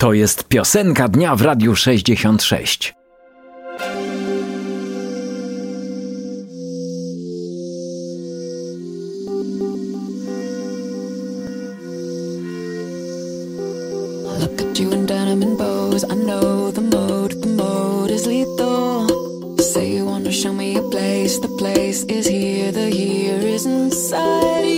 To jest piosenka dnia w Radiu 66. Look at you in denim and bows. I know the mode, the mode is lethal. Say you wanna show me a place, the place is here, the here is inside you.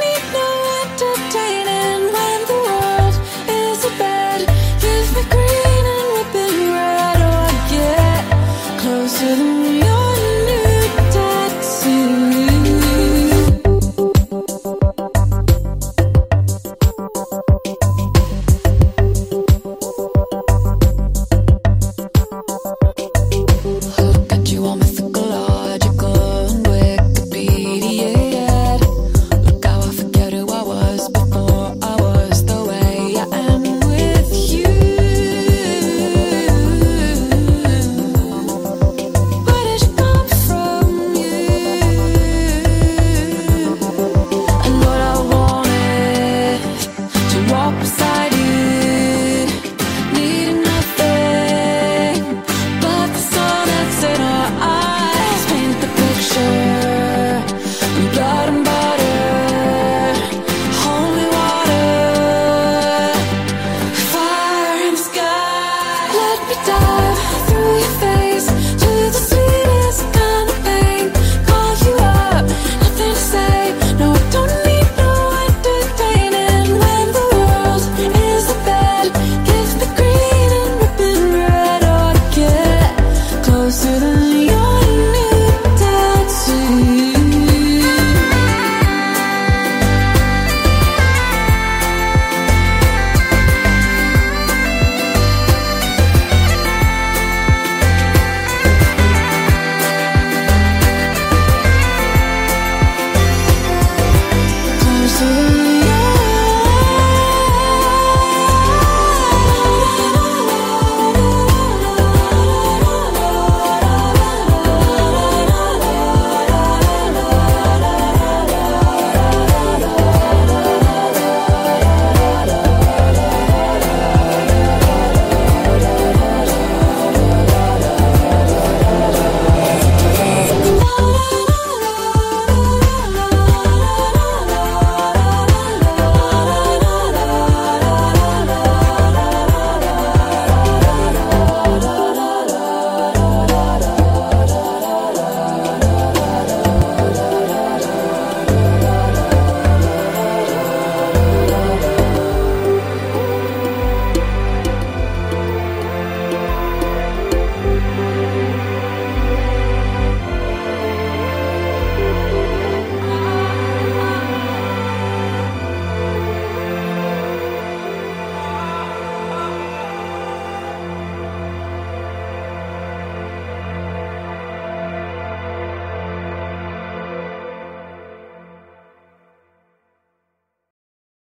upside